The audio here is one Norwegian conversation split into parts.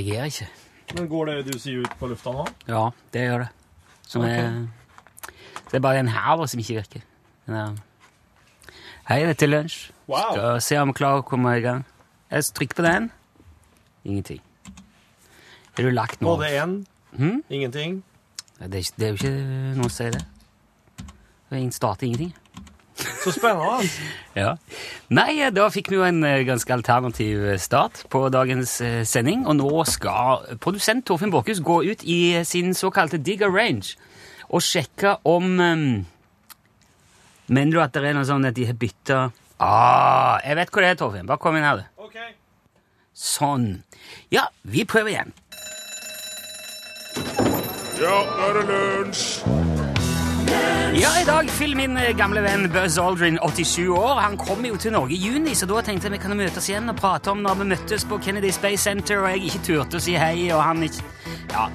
reagerer ikke. Men går det du sier ut på lufta nå? Ja, det gjør det. Som Ok. er, det er bare den her som ikke virker. Der. Hei, dette er lunsj. Wow. Skal se om jeg klarer å komme i gang. Jeg trykker på den. Ingenting. Har du lagt noe? Både én, Hmm? ingenting. Det, er, det er jo ikke noe å si det. Det er starter ingenting. Så spennende. Ja. Nei, da fikk vi jo en eh, ganske alternativ start på dagens eh, sending, og nå skal produsent Torfinn Borchhus gå ut i eh, sin såkalte Digger Range og sjekke om um, Mener du at det er noe sånn at de har bytta Ah, jeg vet hva det er, Torfinn. Bare kom inn her, du. Ok. Sånn. Ja, vi prøver igjen. Ja, nå er det lunsj! Ja, i dag fyller min eh, gamle venn Buzz Aldrin 87 år. Han kommer jo til Norge i juni, så da tenkte jeg vi kan møtes igjen og prate om når vi møttes på Kennedy Space Center, og jeg ikke turte å si hei, og han ikke Ja,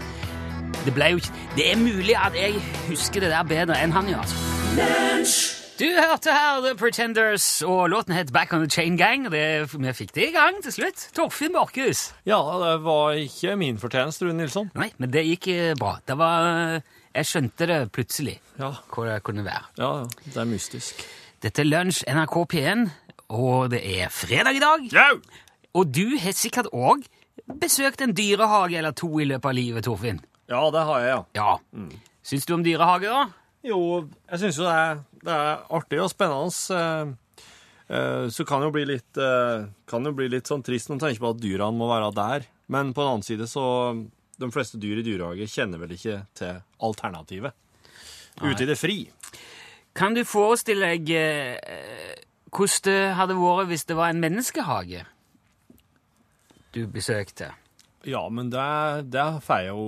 det ble jo ikke Det er mulig at jeg husker det der bedre enn han gjør, altså. Du hørte her The Pretenders, og låten het Back on the Chain Gang. Det, vi fikk det i gang til slutt. Torfinn Borchhus. Ja, det var ikke min fortjeneste, Rune Nilsson. Nei, men det gikk eh, bra. Det var eh, Jeg skjønte det plutselig, Ja. hvor det kunne være. ja, ja. Det er mystisk. Dette er Lunsj NRK P1, og det er fredag i dag. Ja! Og du har sikkert òg besøkt en dyrehage eller to i løpet av livet, Torfinn. Ja, det har jeg, ja. Ja. Syns du om dyrehage, da? Jo, jeg syns jo det er, det er artig og spennende. eh, eh, Så kan jo bli litt eh, Kan jo bli litt sånn trist når man tenker på at dyrene må være der. Men på den annen side så De fleste dyr i dyrehage kjenner vel ikke til alternativet. Ute i det fri. Kan du forestille deg eh, hvordan det hadde vært hvis det var en menneskehage du besøkte? Ja, men det, det får jeg jo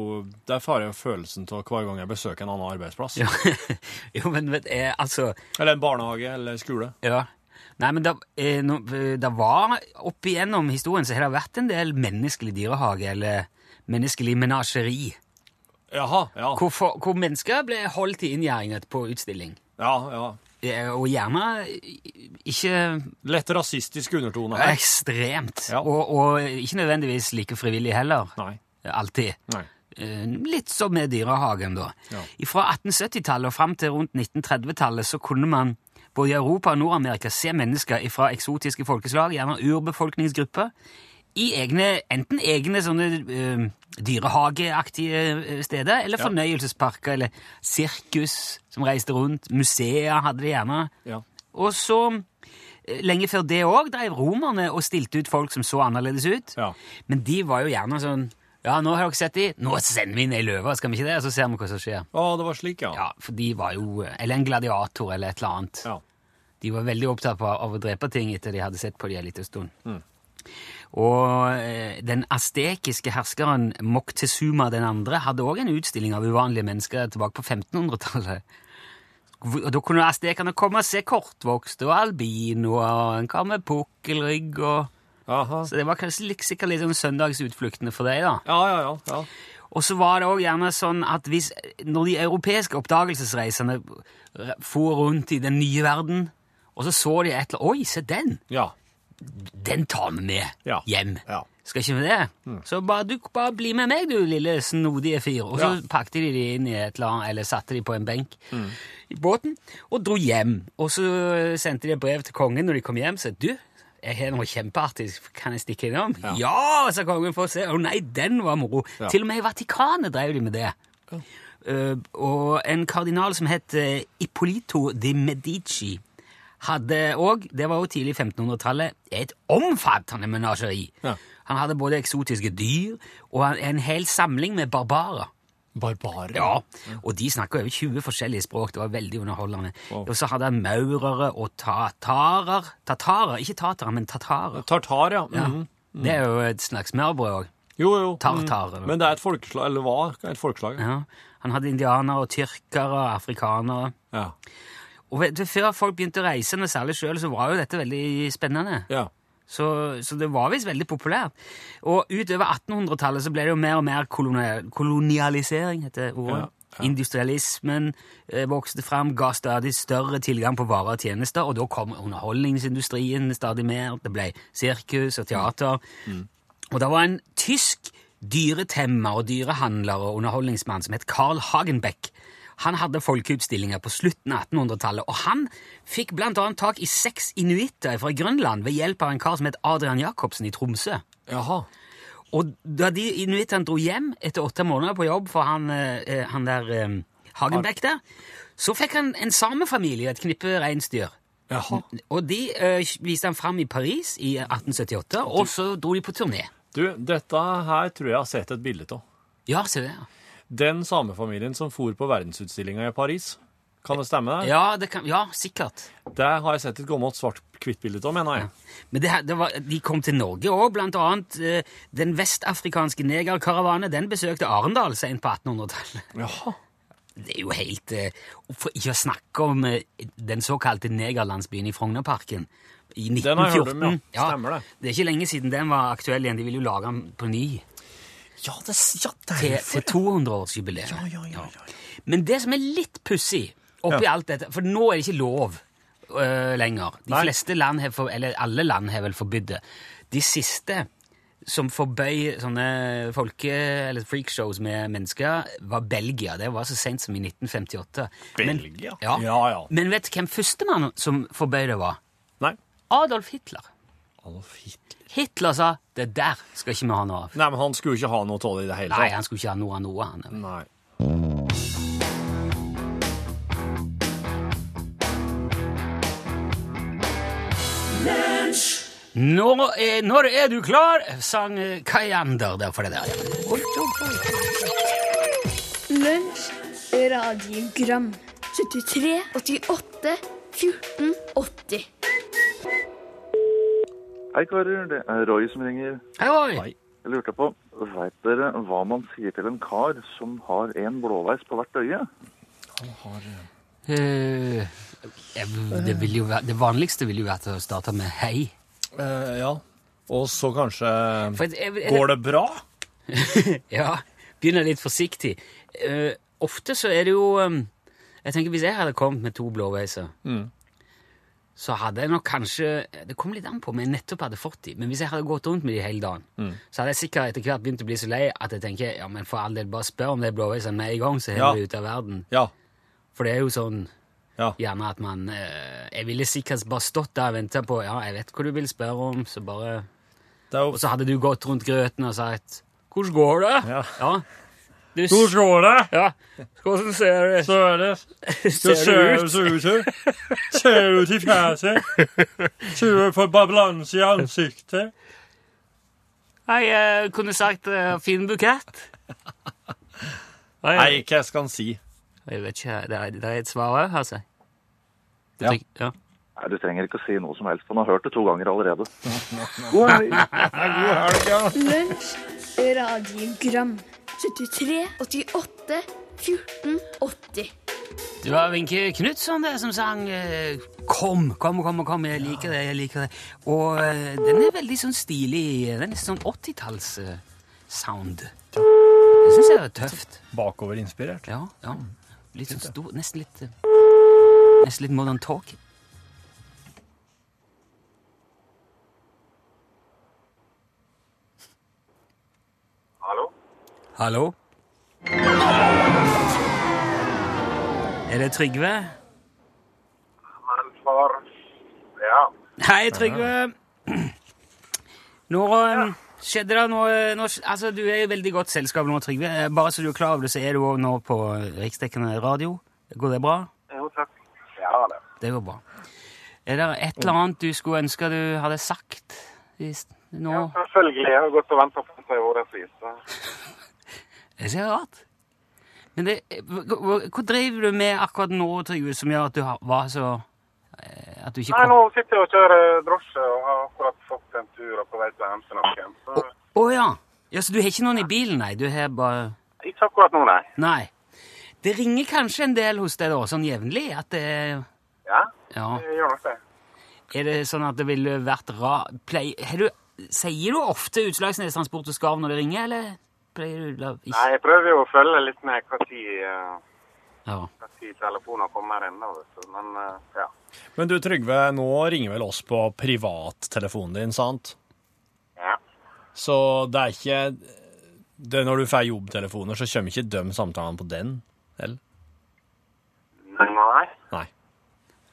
Det får jeg jo følelsen av hver gang jeg besøker en annen arbeidsplass. Ja. jo, men vet jeg, altså Eller en barnehage eller skole. Ja. Nei, men det, eh, no, det var Opp igjennom historien så har det vært en del menneskelig dyrehage, eller menneskelig menasjeri. Jaha, ja. Hvor, for, hvor mennesker ble holdt i inngjerding på utstilling. Ja, ja. Og gjerne ikke Lett rasistisk undertone her. ekstremt. Ja. Og, og ikke nødvendigvis like frivillig heller. Nei. Alltid. Nei. Eh, Litt som med dyrehagen, da. Ja. Fra 1870-tallet og fram til rundt 1930-tallet så kunne man både i Europa og Nord-Amerika se mennesker fra eksotiske folkeslag, gjerne urbefolkningsgrupper, i egne, enten egne sånne uh, dyrehageaktige eh, steder, eller fornøyelsesparker, eller sirkus som reiste rundt. Museer hadde de gjerne. Ja. Og så, eh, lenge før det òg, drev romerne og stilte ut folk som så annerledes ut. Ja. Men de var jo gjerne sånn Ja, nå har dere sett de, nå sender vi inn ei løve, skal vi ikke det? Og så ser vi hva som skjer. Å, det var slik, ja. Ja, for de var jo Eller en gladiator, eller et eller annet. Ja. De var veldig opptatt av, å drepe ting etter de hadde sett på de en liten stund. Og eh, den astekiske herskeren Moctezuma den andre hadde òg en utstilling av uvanlige mennesker tilbake på 1500-tallet. Og Da kunne astekerne komme og se kortvokste og albinoer, en kar med pukkelrygg og Aha. Så det var kanskje sikkert litt sånn søndagsutfluktene for deg, da. Ja, ja, ja. ja. Og så var det òg gjerne sånn at hvis, når de europeiske oppdagelsesreisende for rundt i den nye verden, og så så de et eller annet Oi, se den! Ja. Den tar vi med Ja. hjem. Ja. Skal ikke vi det? Så bare, du, bare bli med meg, du lille snodige fyr. Og så Ja. pakket de de inn i et eller annet, eller satte de på en benk i båten, og dro hjem. Og så sendte de et brev til kongen når de kom hjem, så du, jeg har noe kjempeartig, kan jeg stikke innom? Ja, Ja. sa kongen, få se. Å nei, den var moro. Ja. Til og med i Vatikanet drev de med det. Eh, og en kardinal som het eh, Ippolito de Medici hadde òg, det var jo tidlig 1500-tallet, et omfattende menasjeri. Ja. Han hadde både eksotiske dyr og en hel samling med barbarer. Barbarer. Ja, og de snakka over 20 forskjellige språk. Det var veldig underholdende. Wow. Og så hadde han maurere og tatarer. Tatarer, ikke tatere, men tatarer. Tartar, ja. Ja. Mhm. Det er jo et slags smørbrød òg. Jo, jo. Tartar, Mhm. Men det er et folkeslag, eller hva? et folkeslag. Ja. Han hadde indianere og tyrkere og afrikanere. Ja. Og vet Før folk begynte å reise, noe særlig sjøl, så var jo dette veldig spennende. Ja. Så, så det var visst veldig populært. Og utover 1800-tallet så ble det jo mer og mer kolonial, kolonialisering, heter ordet. Ja, ja. Industrialismen eh, vokste fram, ga stadig større tilgang på varer og tjenester, og da kom underholdningsindustrien stadig mer. Det ble sirkus og teater. Mm. Og det var en tysk dyretemmer og dyrehandler og underholdningsmann som het Carl Hagenbeck. Han hadde folkeutstillinger på slutten av 1800-tallet, og han fikk blant annet tak i seks inuitter fra Grønland ved hjelp av en kar som het Adrian Jacobsen i Tromsø. Jaha. Og da de inuittene dro hjem etter åtte måneder på jobb for han, eh, han der eh, Hagenbeck der, så fikk han en samefamilie, et knippe reinsdyr. Jaha. Og de eh, viste han fram i Paris i 1878, og så dro de på turné. Du, dette her tror jeg har sett et bilde av. Ja, se det. Den samefamilien som for på verdensutstillinga i Paris. Kan det stemme? Der? Ja, det kan, ja sikkert. Det har jeg sett et gammelt svart-hvitt-bilde av, mener jeg. Men det, det var, de kom til Norge òg, blant annet eh, den vestafrikanske negerkaravanen. Den besøkte Arendal sent på 1800-tallet. Jaha. Det er jo helt eh, For ikke å snakke om eh, den såkalte negerlandsbyen i Frognerparken i 1914. Den har jeg hørt om, ja. Stemmer det. Det er ikke lenge siden den var aktuell igjen. De ville jo lage den på ny Ja, det, ja, til, til 200-årsjubileet. Ja, ja, ja, ja. Men det som er litt pussig oppi Ja. alt dette For nå er det ikke lov øh, lenger. De Nei. fleste land har for, Eller alle land har vel forbudt det. De siste som forbøy sånne folke- eller freakshows med mennesker, var Belgia. Det var så sent som i 1958. Belgia? Men, ja. Ja, ja. Men vet du hvem førstemann som forbøy det, var? Nei. Adolf Hitler. Adolf Hitler. Hitler sa 'det der skal ikke vi ha noe av'. Nei, men han skulle ikke ha noe av det i det hele Nei, han skulle ikke ha noe av noe. Han. Nei. Når er, når er du klar? sang eh, Kayander der for det der. Lunsj, radiogram 73, 88, 14, 80 Hei karer, det er Roy som ringer. Hei, Roy. Jeg lurte på, vet dere hva man sier til en kar som har en blåveis på hvert øye? Eh, jeg- det, vil jo være, det vanligste ville jo vært å starte med hei. Eh, ja. Og så kanskje For er, er, Går det bra? Ja, begynner litt forsiktig. Eh, ofte så er det jo um, Jeg tenker Hvis jeg hadde kommet med to blåveiser, Mm. Så hadde jeg nok kanskje Det kom litt an på om jeg nettopp hadde fått de, men hvis jeg hadde gått rundt med de hele dagen, Mm. så hadde jeg sikkert etter hvert begynt å bli så lei at jeg tenker ja, men for all del, bare spør om det er blåveisene med en gang, så er Ja. vi ute av verden. Ja. For det er jo sånn Ja. gjerne at man eh, Jeg ville sikkert bare stått der og venta på Ja, jeg vet hva du vil spørre om, så bare jo Og så hadde du gått rundt grøten og sagt 'Hvordan går det?' Ja. Ja. Du, s- går det? ja. Hvordan ser det Så er det ser det ut? så ut til. Ser ut i fjeset. Ser du for balanse i ansiktet. Nei, jeg kunne sagt uh, fin bukett. Nei, hva skal han si? Jeg vet ikke, det er, det er et svar òg, altså. Du Ja. tenker- ja. Nei, Du trenger ikke å si noe som helst, han har hørt det to ganger allerede. God helg! God helg, ja. Lunsj, radiogram 73, 88, 14, 80 Det var Wenche Knutson der som sang eh, 'Kom, kom, kom, kom, jeg liker det', jeg liker det. Og eh, den er veldig sånn stilig. Den er sånn 80-talls-sound. Det syns jeg er tøft. Bakoverinspirert. Ja, ja. Litt sånn stor, nesten litt eh, Nesten litt modern talk. Hallo? Hallo? Er det Trygve? Men får Ja. Hei, Trygve. Nå ja. skjedde det noe Altså, Du er i veldig godt selskap nå, Trygve. Eh, Bare så du er klar over det, så er du òg nå på riksdekkende radio. Går det bra? Jo, takk. Ja, det. Det går bra. Er det et eller annet du skulle ønske du hadde sagt s- nå? Ja, selvfølgelig. Jeg har gått og venta på en så- Det er så rart. Men det, hva, hva- driver du med akkurat nå, Trygve, som gjør at du har, var så eh, At du ikke Nei, nå sitter jeg og kjører drosje og har akkurat fått en tur og på vei til å hente noen. Så Å ja. ja. Så du har ikke noen i bilen, nei? Du har bare ikke akkurat nå, nei. Nei. Det ringer kanskje en del hos deg da, sånn jevnlig? At det Ja, Ja. det gjør nok det. Er det sånn at det ville vært ra... Plei, har du, sier du ofte Utslagsnes Transport og Skarv når det ringer, eller pleier du ikke? Nei, jeg prøver jo å følge litt med hva tid, eh, Ja. telefoner kommer inn. da. Men eh, ja. Men du, Trygve, nå ringer vel oss på privattelefonen din, sant? ja. Så det er ikke det, når du får jobbtelefoner, så kommer ikke de samtalene på den? Eller? Nei, Nei.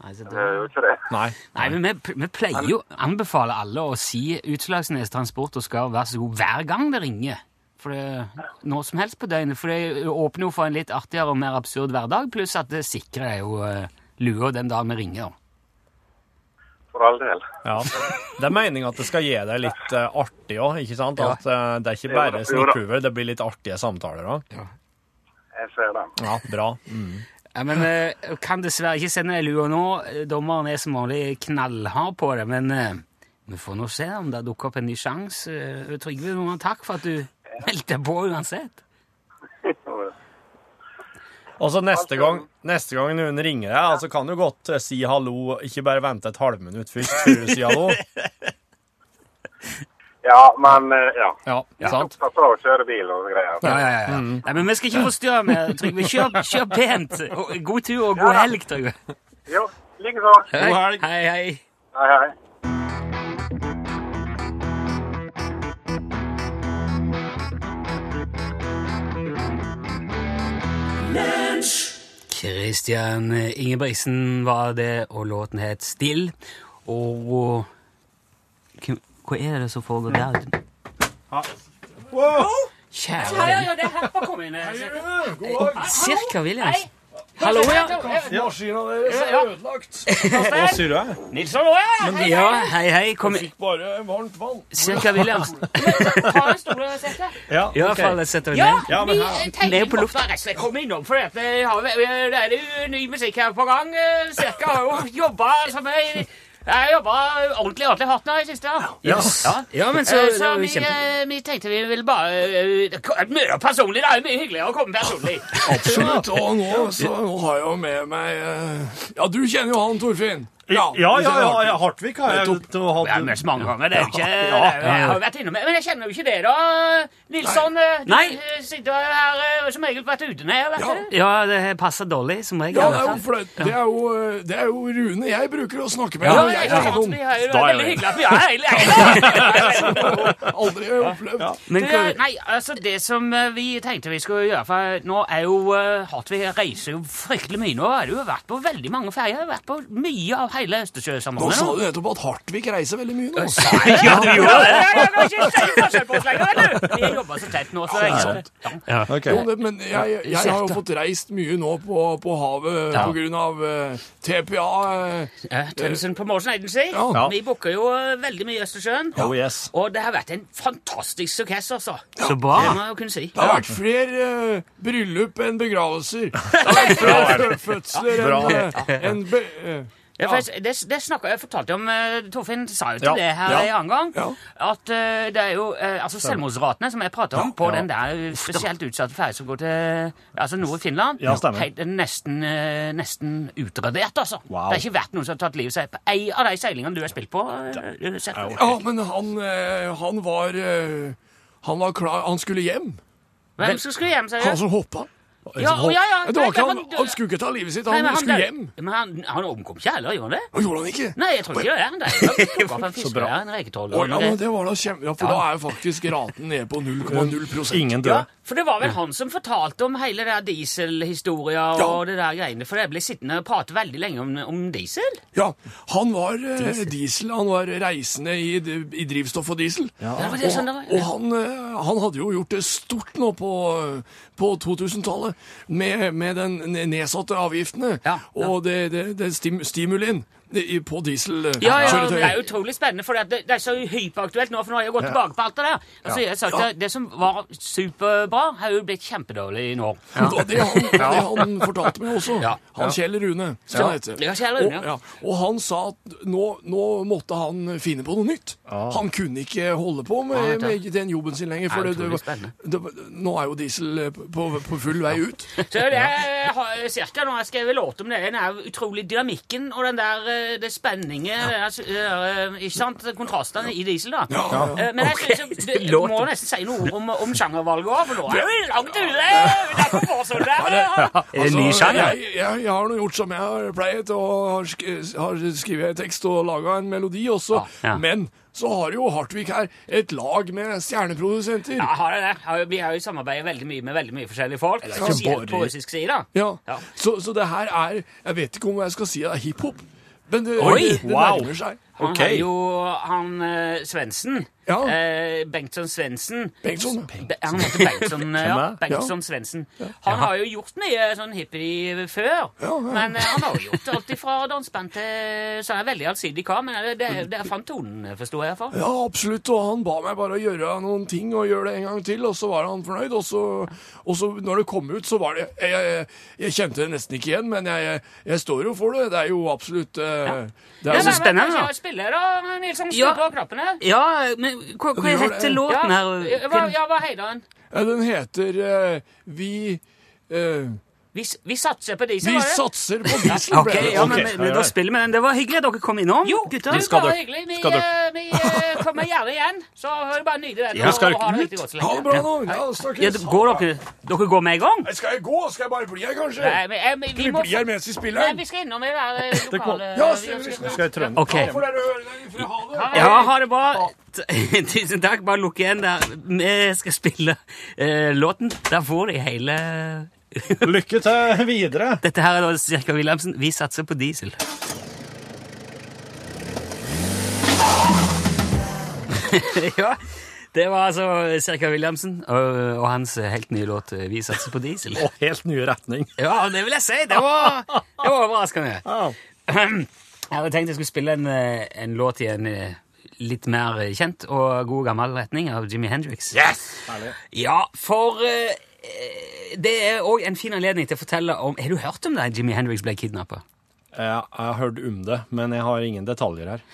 Altså, det det... er jo ikke det. Nei. Nei, men vi, vi pleier jo å anbefale alle å si Utslagsnes Transport og skal være så god hver gang det ringer. For det, Når som helst på døgnet. For det åpner jo for en litt artigere og mer absurd hverdag, pluss at det sikrer jo uh, lua den dagen vi ringer. For all del. Ja. Det er meninga at det skal gi deg litt eh, artig òg, ikke sant? Ja. At eh, det er ikke bare da. det blir litt artige samtaler òg. Jeg ser den. Ja, bra. Mm. Ja, men uh, Kan dessverre ikke sende lua nå. Dommeren er som vanlig knallhard på det. Men uh, vi får nå se om det dukker opp en ny sjanse. Uh, Trygve, noen takk for at du meldte på uansett. Og så neste gang, neste gang noen ringer deg, altså kan du godt si hallo, ikke bare vente et halvminutt først før du sier hallo. Ja, men ja. ja. Ja, sant? Pass på å kjøre bil og greier. Ja, ja, ja. Nei, men vi skal ikke forstyrre mer, Trygve. Kjør, kjør pent. God tur og god helg, Trygve. Jo, likeså. God helg. Hei, hei. Hei, hei. Christian Ingebrigtsen var det, og låten het Still. Og hva er det som foregår der? Kjære venn. det er Herpa kom inn. Cirka Williams. Hallo, ja. Maskina deres er ødelagt. Hva sier du? Nilsson òg, ja. Ja, hei, hei. Kom inn. Bare varmt vann. Cirka Williams. Ta en stol og sett deg. Ja, okay. fall, setter Ja, ned. Ja, men vi her- tenker er på lufta. komme innom, for vi, det er jo ny musikk her på gang. Eh, Cirka har jo jobba som jeg jeg har jobba ordentlig ordentlig hardt nå i siste. Ja, ja men så, Eh, Så vi, eh, vi tenkte vi ville bare Mye personlig. Det er jo mye hyggeligere å komme personlig. Absolutt. Og nå, så, nå har jeg jo med meg eh, Ja, du kjenner jo han, Torfinn. Ja, ja, ja, ja, Hartvig har jeg hatt. Jeg har møtt mange ganger. det er jo ikke, Jeg har vært innom Men jeg kjenner jo ikke det, da. Nilsson, eh, du Nei. eh, sitter her eh, som regel vært ute ned. Vet Ja. du? Ja, det passer dårlig, som regel. Ja, det er jo flaut. Det er jo, eh, det er jo Rune jeg bruker å snakke med. Ja, jeg, jeg jeg, kjenner noen. vi har jo- Da er veldig hyggelig at vi er hele gjengen. Aldri opplevd. Men Du, hva, Nei, altså det som eh, vi tenkte vi skulle gjøre For nå er jo uh, Hartvig reiser jo fryktelig mye nå. Har du jo vært på veldig mange ferier. Vært på mye av hele Nå sa du nettopp at Hartvig reiser veldig mye nå. ja, du gjorde det? Ja. Vi jobber så tett nå, så. Ja. Jo, men jeg, jeg har jo fått reist mye nå på, på havet på grunn av uh, TPA. Uh, Ja, Tønnesen Promotion Agency. Ja. Vi booker jo eh, veldig mye i Østersjøen. Oh yes. Og det har vært en fantastisk suksess, altså. Så bra. Det må jeg kunne si. Det har vært flere uh, bryllup enn begravelser. Det har vært flere fødsler enn eh, en, be, eh, Ja, for jeg, det, det snakket jeg fortalte om uh, Torfinn sa jo til Ja, det her ja, en annen gang. ja. At uh, det er jo uh, altså selvmordsratene som jeg prater om på Ja. den der spesielt utsatte ferja som går til altså nord i Finland, Ja, helt, nesten, uh, nesten utradert, altså. Wow. Det har ikke vært noen som har tatt livet seg på ei av de seilingene du har spilt på. eh. Ja, men han, eh, han var eh, Han var klar Han skulle hjem. Hvem som skulle hjem, seriøst? Han som hoppa. Ja, ja, ja. Det var ikke han, han skulle ikke ta livet sitt, Nei, han skulle hjem. Men han, han omkom ikke heller, gjorde han det? Og gjorde han ikke? Nei, jeg tror ikke det. Han døde. Han en en. Ja, men det var da kjempe... Ja, for da er jo faktisk raten nede på 0,0% Ingen døde. For det var vel han som fortalte om hele det der dieselhistoria Ja. og det der greiene. For jeg ble sittende og prate veldig lenge om, om diesel. Ja, han var diesel. diesel. Han var reisende i, i drivstoff og diesel. Ja, Ja, sånn det var. Og han, eh, han hadde jo gjort det stort nå på, på 2000-tallet med, med den nedsatte avgiftene Ja, ja. og det, det, det stim, stimulien i- dieselkjøretøy? Ja, ja, det er utrolig spennende, for det, det er så hyperaktuelt nå, for nå har jeg gått tilbake på alt det der. Altså, jeg sa Ja. Det som var superbra, har jo blitt kjempedårlig nå. Ja. det, han, det han fortalte meg også, Ja. han Kjell Rune, skal Ja. han hete. Ja, Kjell Rune, og, ja. og han sa at nå, nå måtte han finne på noe nytt. Han kunne ikke holde på med, med den jobben sin lenger, for det, det, nå er jo diesel eh, på, på full vei ut. Så det er har cirka nå har jeg skrevet låt om det, den er utrolig dynamikken og den der det, er spenninger altså, eh, Ikke sant? Kontrastene i diesel, da. Ja. Eh, Men jeg synes, jo- du, du må nesten si noe om, om sjangervalget òg, for nå er vi langt ute! Er bare sånn der. Er det ny sjanger? Altså, jeg, jeg, jeg har nå gjort som jeg har pleiet, og har, sk har skrevet tekst og laga en melodi også. Ja. Men så har jo Hartvig her et lag med stjerneprodusenter. Ja, har det det. Vi har jo samarbeidet veldig mye med veldig mye forskjellige folk. Spesielt på russisk side. Ja. Ja. Så, så det her er Jeg vet ikke om jeg skal si det er hiphop, men det, Oi, det, det wow. nærmer seg. Han okay. har jo han uh, Svendsen. Ja. Eh, Bengtsson Svendsen. Bengtsson. Be han heter Bengtsson, eh, ja. Bengtsson Svendsen. Han har jo gjort mye sånn hippie før. Men eh, han har jo gjort alt fra danseband til Så han er veldig allsidig kar. Men det, det, er fant tonen, forsto jeg For. Ja, absolutt. Og han ba meg bare å gjøre noen ting og gjøre det en gang til, og så var han fornøyd. Og så, og så når det kom ut, så var det Jeg, jeg, jeg kjente det nesten ikke igjen, men jeg, jeg står jo for det. Det er jo absolutt eh, Det er så jo spennende, da. Spiller da, Nilsson. Skru Ja. på knappene. Ja, men hva, hva heter det. låten Ja, her? hva, ja, hva heter den? Ja, Den heter uh, Vi uh, Vi, vi satser på diesel, Vi var det? satser på diesel. Ok, ble det. Da spiller vi den. Det var hyggelig at dere kom innom, Jo, gutter. det var skal dere- hyggelig. Vi, skal dere- eh, vi eh, kommer gjerne igjen. Så er det bare nyte det. Ja. Skal dere ha det ut? Ha det bra nå. Ja, snakkes. Ja, går dere, dere går med en gang? Skal jeg gå? Skal jeg bare bli her, kanskje? Nei, men, eh, vi, Skal vi vi må bli her mens vi spiller? Nei, vi skal innom i det der eh, lokale Ja, vi stemmer, skal- Skal jeg trønne? Ok. Får dere høre den ifra? Ha det. Ja, ha det bra. T- Tusen takk. Bare lukk igjen der. Vi skal spille eh, låten. Der får de hele Lykke til videre. Dette her er da Sirka Wilhelmsen. Vi satser på diesel. ja, det var altså Cirka Williamsen og, og hans helt nye låt eh, 'Vi satser på diesel'. Og helt ny retning. Ja, det vil jeg si. Det var, det var overraskende. Jeg hadde tenkt jeg skulle spille en, eh, en låt i en eh, litt mer kjent og god gammel retning av Jimmy Hendrix. Yes! Ja, for eh, det er òg en fin anledning til å fortelle om Har du hørt om det Jimmy Hendrix ble kidnappa? Ja, jeg har hørt om det, men jeg har ingen detaljer her.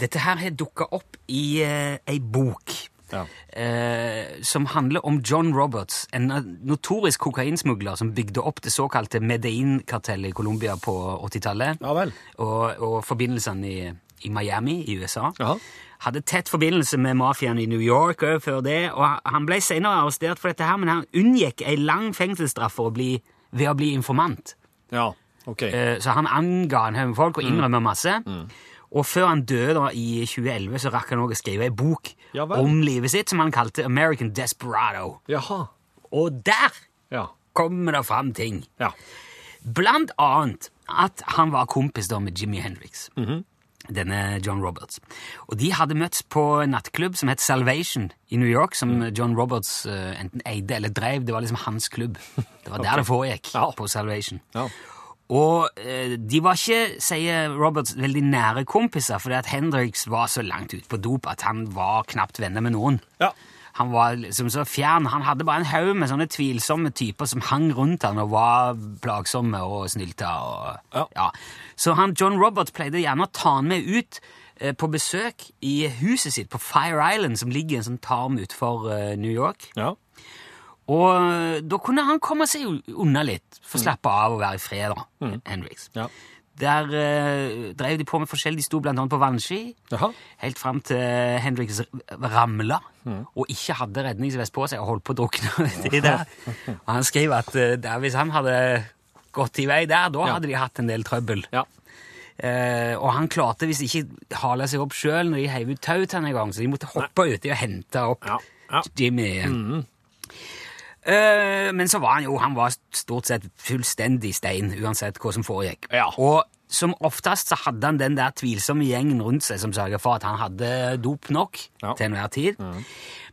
Dette her har dukka opp i eh, ei bok Ja. eh, som handler om John Roberts, en notorisk kokainsmugler som bygde opp det såkalte Medellin-kartellet i Colombia på 80-tallet. Ja og, og forbindelsene i, i Miami i USA. Jaha. Hadde tett forbindelse med mafiaen i New York òg før det, og han ble senere arrestert for dette her, men han unngikk ei lang fengselsstraff bli, ved å bli informant. Ja, ok. Eh, Så han anga en haug med folk og innrømmer masse. Og før han døde da, i 2011, så rakk han også å skrive ei bok Ja om livet sitt som han kalte American Desperado. Jaha. Og der Ja. kommer det fram ting. Ja. Blant annet at han var kompis da med Jimi Hendrix. Denne John Roberts. Og de hadde møtts på en nattklubb som het Salvation i New York, som John Roberts uh, enten eide eller drev. Det var liksom hans klubb. Det var der det foregikk, på Salvation. Ja. Og eh, de var ikke, sier Roberts, veldig nære kompiser, fordi at Hendrix var så langt ut på dop at han var knapt venner med noen. Ja. Han var liksom så fjern. Han hadde bare en haug med sånne tvilsomme typer som hang rundt han og var plagsomme og snylta. Og, Ja. Så han, John Roberts pleide gjerne å ta han med ut eh, på besøk i huset sitt på Fire Island, som ligger i en sånn tarm utenfor eh, New York. Ja. Og eh, da kunne han komme seg unna litt, få slappe av og være i fred, da, Hendrix. Ja. Der eh, drev de på med forskjellig. De sto blant annet på vannski, Aha. helt fram til Hendrix ramla og ikke hadde redningsvest på seg og holdt på å drukne det der. Og han skriver at eh, der, hvis han hadde gått i vei der, da Ja. hadde de hatt en del trøbbel. Ja. Eh, og han klarte visst ikke hale seg opp sjøl når de heiv ut tau til han en gang, så de måtte hoppe uti og hente opp. Jimmy igjen. Eh, men så var han jo han var stort sett fullstendig stein, uansett hva som foregikk. Ja. Og som oftest så hadde han den der tvilsomme gjengen rundt seg som sørget for at han hadde dop nok Ja. til enhver tid.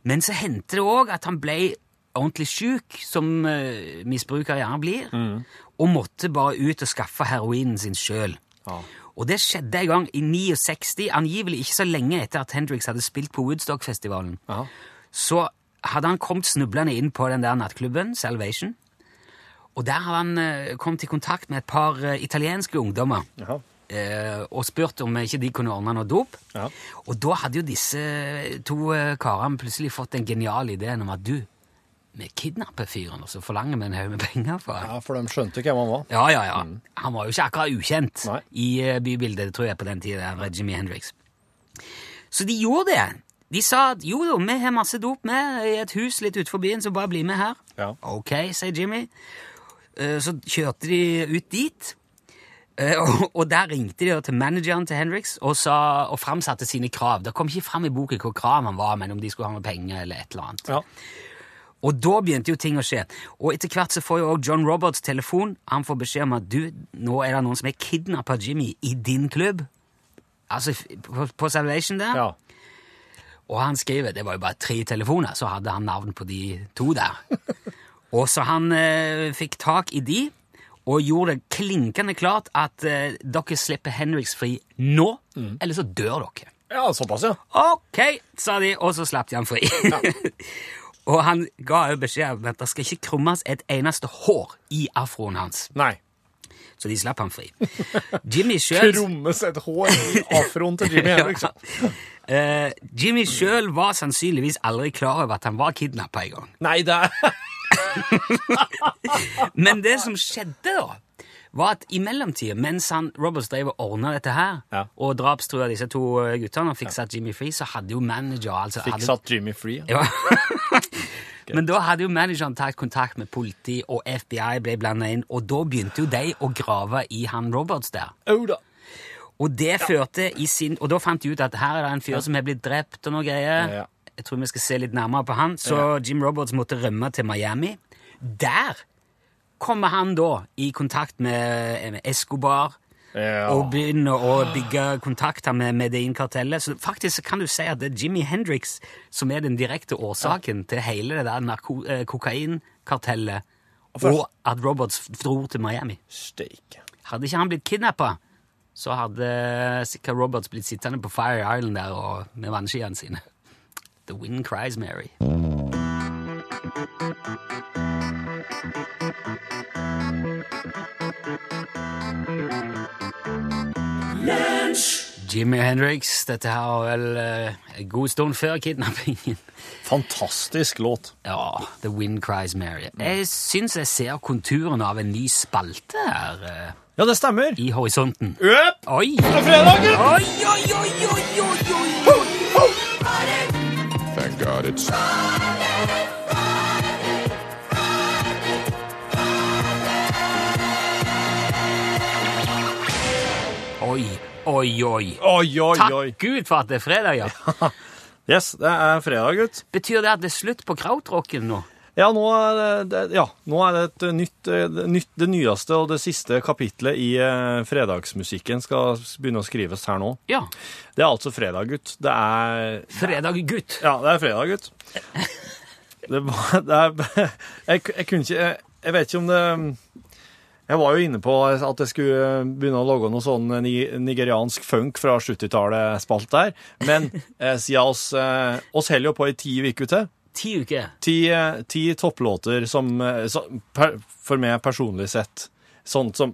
Men så hendte det òg at han ble ordentlig sjuk, som uh, misbrukere gjerne blir, og måtte bare ut og skaffe heroinen sin sjøl. Ja. Og det skjedde en gang i 69, angivelig ikke så lenge etter at Hendrix hadde spilt på Woodstock-festivalen. Så hadde han kommet snublende inn på den der nattklubben, Salvation. Og der hadde han eh, kommet i kontakt med et par eh, italienske ungdommer Jaha. eh, og spurt om ikke de kunne ordne noe dop. Ja. Og da hadde jo disse to karene plutselig fått den geniale ideen om at du, vi kidnapper fyren, og så forlanger vi en haug med penger for. Ja, for de skjønte hvem han var. Ja, ja, ja. Han var jo ikke akkurat ukjent Nei. i bybildet, tror jeg, på den tida. Jimmy Hendrix. Så de gjorde det. De sa at jo, jo, vi har masse dop med i et hus litt utenfor byen, så bare bli med her. Ja. Ok, sier Jimmy. Eh, Så kjørte de ut dit. Eh, Og, der ringte de til manageren til Hendrix og, sa, og framsatte sine krav. Det kom ikke fram i boken hva krav han var, men om de skulle ha noe penger eller et eller annet. Ja. Og da begynte jo ting å skje. Og etter hvert så får jo også John Roberts telefon. Han får beskjed om at du, nå er det noen som har kidnappa Jimmy i din klubb. Altså på, på Salvation der. ja. Og han skriver, det var jo bare tre telefoner, så hadde han navn på de to der. og så han eh, fikk tak i de, og gjorde det klinkende klart at eh, dere slipper Henriks fri nå, eller så dør dere. ja, såpass, ja. Ok, sa de, og så slapp de han fri. og han ga jo beskjed om at det skal ikke krummes et eneste hår i afroen hans. Nei. Så de slapp han fri. Jimmy sjøl Krummes et hår i afroen til Jimmy Henriksen. ja. uh, Jimmy sjøl var sannsynligvis aldri klar over at han var kidnappa engang. Nei, det Men det som skjedde, da, var at i mellomtida, mens han, Roberts drev og ordna dette her, Ja. og drapstrua disse to eh, guttene og fikk satt Jimmy fri, så hadde jo manager altså, Fikk hadde, satt Jimmy free. Ja. Ja. Men da hadde jo manageren tatt kontakt med politi, og FBI ble blanda inn, og da begynte jo de å grave i han Roberts der. Oh, da. Og det førte i sin Og da fant de ut at her er det en fyr som har blitt drept og noe greier. Jeg tror vi skal se litt nærmere på han. Så Jim Roberts måtte rømme til Miami. Der kommer han da i kontakt med Escobar Ja. og begynner å bygge kontakter med Medellin-kartellet. Så faktisk kan du si at det er Jimi Hendrix som er den direkte årsaken til hele det der eh, kokainkartellet, og at Roberts dro til Miami. Steak. Hadde ikke han blitt kidnappa, så hadde sikkert Roberts blitt sittende på Fire Island der og, med vannskiene sine. The wind cries Mary. Jimmy Hendrix, dette her var vel eh, en god stund før kidnappingen. Fantastisk låt. Ja, The Wind Cries Mary. Jeg syns jeg ser konturene av en ny spalte her eh, Ja, det stemmer. i horisonten. Øp! Oi! Det er fredag! Oi, oi, oi, oi, oi, oi! Thank God it's Oi, oi, oi. Oi, Takk oi. Gud for at det er fredag, ja. Yes, det er fredag, gutt. Betyr det at det er slutt på krautrocken nå? Ja, nå er det, det, ja, nå er det et nytt, eh, nytt, det nyeste og det siste kapitlet i eh, fredagsmusikken skal begynne å skrives her nå. Ja. Det er altså fredag, gutt. Det er Fredag, gutt. Ja, det er fredag, gutt. Det, det er jeg, jeg kunne ikke jeg, jeg vet ikke om det Jeg var jo inne på at jeg skulle begynne å lage noe sånn nigeriansk funk fra 70-tallet spalt der, men eh, siden oss, eh, oss holder jo på i ti uker til. Ti uker. Ti, eh, ti topplåter som, eh, som per, for meg personlig sett Sånt som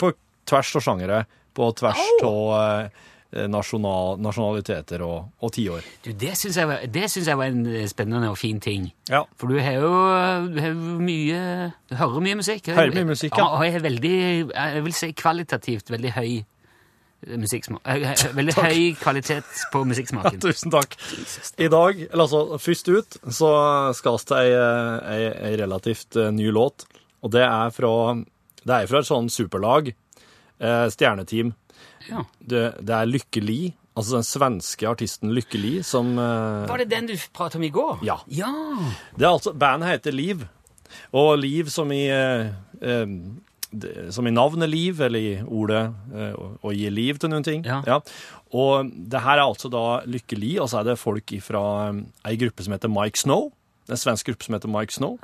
På tvers av sjangere, på tvers av nasjonal, nasjonaliteter og, og tiår. Du, det syns jeg, jeg var en eh, spennende og fin ting. Ja. For du har jo du har mye Du hører mye musikk. Hører mye musikk, ja. Og jeg har veldig Jeg vil si kvalitativt veldig høy eh, musikksmak. eh, eh, høy kvalitet på musikksmaken. Ja, Tusen takk. I dag, eller altså først ut, så skal vi til ei, ei, relativt eh, ny låt. Og det er fra, det er fra et sånn superlag, eh, stjerneteam. Ja. Det, det er Lykke Li, altså den svenske artisten Lykke Li, som eh, Var det den du pratet om i går? Ja. ja. Det er altså, Bandet heter Liv. Og Liv som i eh, eh, som i navnet Liv, eller i ordet eh, å, gi liv til noen ting. Ja. Og det her er altså da Lykke Li, og så er det folk fra ei gruppe som heter Mike Snow. En svensk gruppe som heter Mike Snow.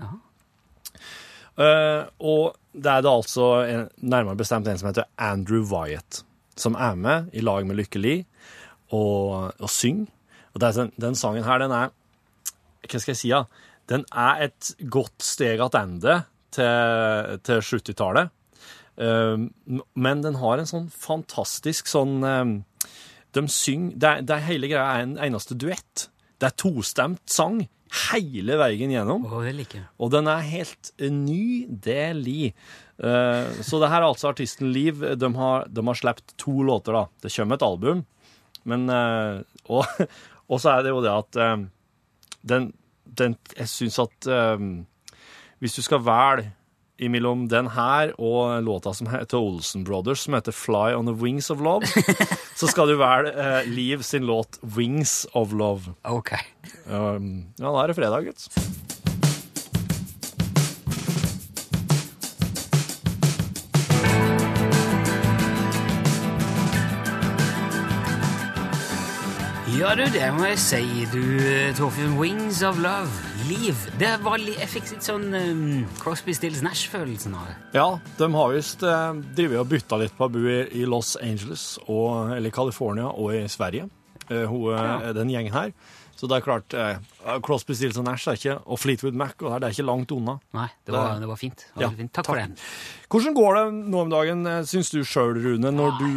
Uh, og det er da altså en, nærmere bestemt en som heter Andrew Wyatt, som er med i lag med Lykke Li og, og synger. Og den, den sangen her, den er Hva skal jeg si, da? Den er et godt steg tilbake til, til 70-tallet. Um, men den har en sånn fantastisk sånn um, De synger det, det Hele greia er en eneste duett. Det er tostemt sang hele veien gjennom. Oh, det liker. Og den er helt ny, det Eh, så det her er altså artisten Liv. De har, de har sluppet to låter, da. Det kommer et album, men eh, Og, og så er det jo det at eh, den, den Jeg syns at eh, hvis du skal velge imellom den her og låta som heter Olsen Brothers, som heter Fly on the Wings of Love, så skal du velge eh, Liv sin låt Wings of Love. Ok. Um, ja, da er det fredag, gutt. Ja, du, det må jeg si, du, Torfinn. Wings of Love. Liv. Det var li jeg fikk litt sånn um, Crosby, Stills Nash-følelsen av det. Ja, de har visst eh, drevet og bytta litt på å bo i i Los Angeles, og, eller California og i Sverige. Eh, hun, ja. Den gjengen her. Så det er klart eh, Crosby, Stills og Nash er ikke, og Fleetwood Mac og det, er- det ikke langt unna. Nei, det var, Det- det var fint. Det var Ja, fint. Takk, for den. Hvordan går det nå om dagen, eh, syns du sjøl, Rune, når du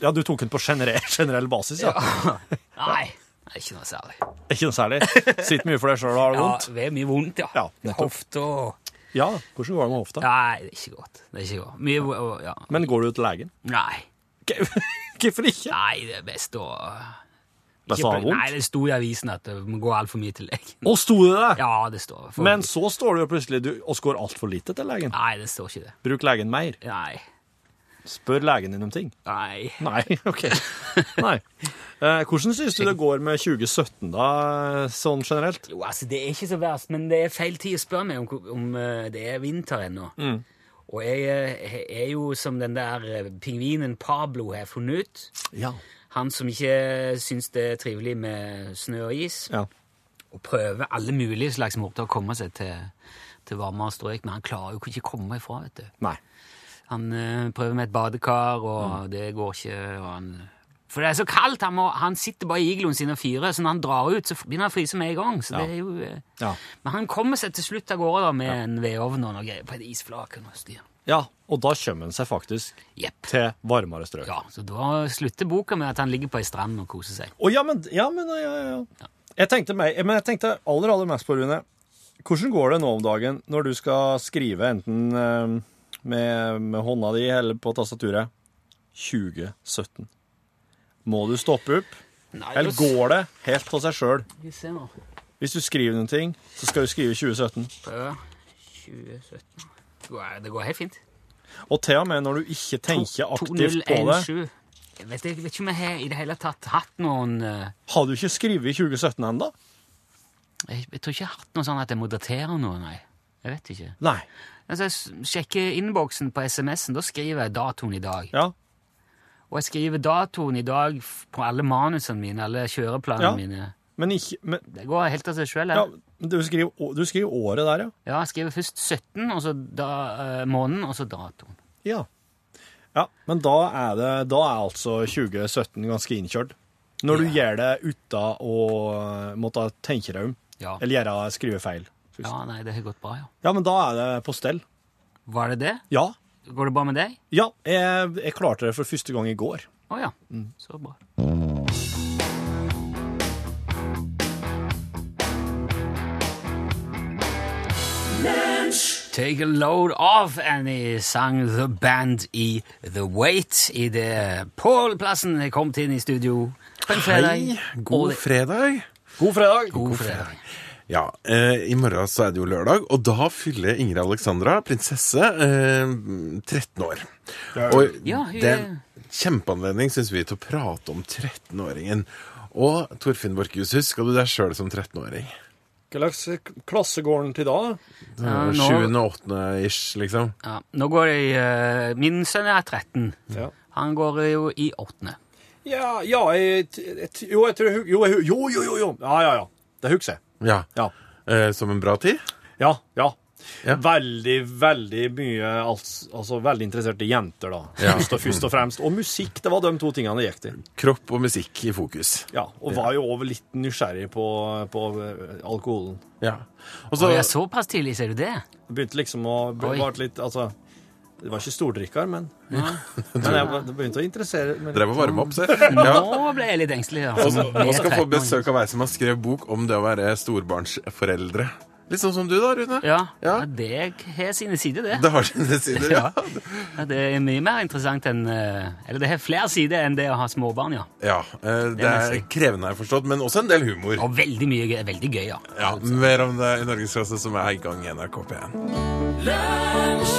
Ja, du tok den på generell, generell basis, ja. Nei, det er ikke noe særlig. Ikke noe særlig. Sitter mye for deg sjøl og har det Ja, vondt. det er mye vondt, ja. Ja, nettopp. Hofte og Ja, hvordan går det med hofta? Nei, det er ikke godt. Det er ikke godt. Mye og, ja. Men går du til legen? Nei. Hvorfor ikke? Nei, det er best å Best å ha vondt? Nei, det sto i avisen at det må gå altfor mye til legen. Å, sto det det? Ja, det står. For, Men så står det jo plutselig du oss går altfor lite til legen. Nei, det står ikke det. Bruk legen mer. Nei. Spør legen din om ting. Nei. Nei, OK. Nei. Eh, hvordan syns du det går med 2017, da, sånn generelt? Jo, altså, det er ikke så verst, men det er feil tid å spørre meg om, om eh, det er vinter ennå. Mm. Og jeg eh, er jo som den der eh, pingvinen Pablo har funnet ut. Ja. Han som ikke syns det er trivelig med snø og is. Ja. Og prøver alle mulige slags måter å komme seg til, til varmere strøk, men han klarer jo ikke å komme ifra, vet du. Nei. Han eh, prøver med et badekar, og det går ikke. Og han, for det er så kaldt! Han, må, han sitter bare i igloen sin og fyrer, så når han drar ut, så begynner han å fryse med en gang. Så det er jo... eh, Ja. Men han kommer seg til slutt av gårde da, med en vedovn og noe greier på et isflak. og noe styr. ja, og da kommer han seg faktisk Jepp. til varmere strøk. Ja, så da slutter boka med at han ligger på ei strand og koser seg. Å, ja, men, ja, men ja, ja, ja. Jeg tenkte, meg, men jeg tenkte aller, aller mest på, Rune, hvordan går det nå om dagen når du skal skrive enten eh, med, med hånda di eller på tastaturet 2017? Må du stoppe opp, Nei, eller går det helt av seg sjøl? Hvis du skriver noen ting, så skal du skrive 2017. Ja, 2017. Det går- Det går helt fint. Og til og med når du ikke tenker aktivt på det 2017. Jeg vet, jeg vet ikke om jeg har i det hele tatt hatt noen uh... Har du ikke skrevet i 2017 ennå? jeg, jeg tror ikke jeg har hatt noe sånn at jeg må datere noe, nei. Jeg vet ikke. Nei. Altså, jeg sjekker innboksen på SMS-en, da skriver jeg datoen i dag. Ja. Og jeg skriver datoen i dag på alle manusene mine, alle kjøreplanene Ja. mine. Men ikke men, Det går helt av seg sjøl. ja, du, skriver, du skriver året der, ja. Ja, jeg skriver først 17, og så da, eh, måneden, og så datoen. Ja. Ja, men da er, det, da er altså 2017 ganske innkjørt. Når du gjør det uten å måtte tenke deg om, Ja. eller gjøre skrivefeil. Ja, nei, det har gått bra, ja. Ja, men da er det på stell. Var det det? Ja. Går det bra med deg? Ja, jeg, jeg klarte det for første gang i går. Å ja. Mm. Så bra. Take a load off, Annie sang The Band i The Wait i det Pål-plassen jeg kom inn i studio på en fredag. Hei, Og god fredag. God fredag! God fredag. Ja, eh, i morgen så er det jo lørdag, og da fyller Ingrid Alexandra, prinsesse, eh, 13 år. Og Ja, hun det er en kjempeanledning, syns vi, til å prate om 13-åringen. Og Torfinn Borchhus, husker du deg sjøl som 13-åring? Hva slags klasse går den til da? Sjuende åttende ish, liksom? Ja, nå går det i uh, Min sønn er 13. Ja. Han går jo i åttende. Ja, ja jeg, jeg, Jo, jeg tror Jo, jeg- jo, jo, jo, jo. Ja, ja, ja. Det husker jeg. Ja. Ja. Eh, som en bra tid? Ja, ja. Ja. Veldig, veldig mye altså, altså veldig interessert i jenter, da. Ja. Først, og, først og fremst. Og musikk, det var de to tingene det gikk til. Kropp og musikk i fokus. Ja, Og var jo over litt nysgjerrig på, på eh, alkoholen. Ja. Og Så, så såpass tidlig, ser du det? Det begynte liksom å Oi. ble litt Altså Jeg var ikke stordrikker, men, men jeg det begynte å interessere meg. Drev og varme opp, se. Ja. Nå ble jeg litt engstelig. Og Altså. og skal få besøk av ei som har skrevet bok om det å være storbarnsforeldre. Litt sånn som du da, Rune. Ja, Ja. ja. det har sine sider, det. Det har sine sider, ja. Ja, det er mye mer interessant enn eh, Eller det har flere sider enn det å ha småbarn, ja. Ja, eh, Det må er krevende, har jeg forstått, men også en del humor. Og veldig mye gøy, veldig gøy, ja. Ja, Mer om det i Norgesklasse, som er i gang i NRK P1. Lunsj,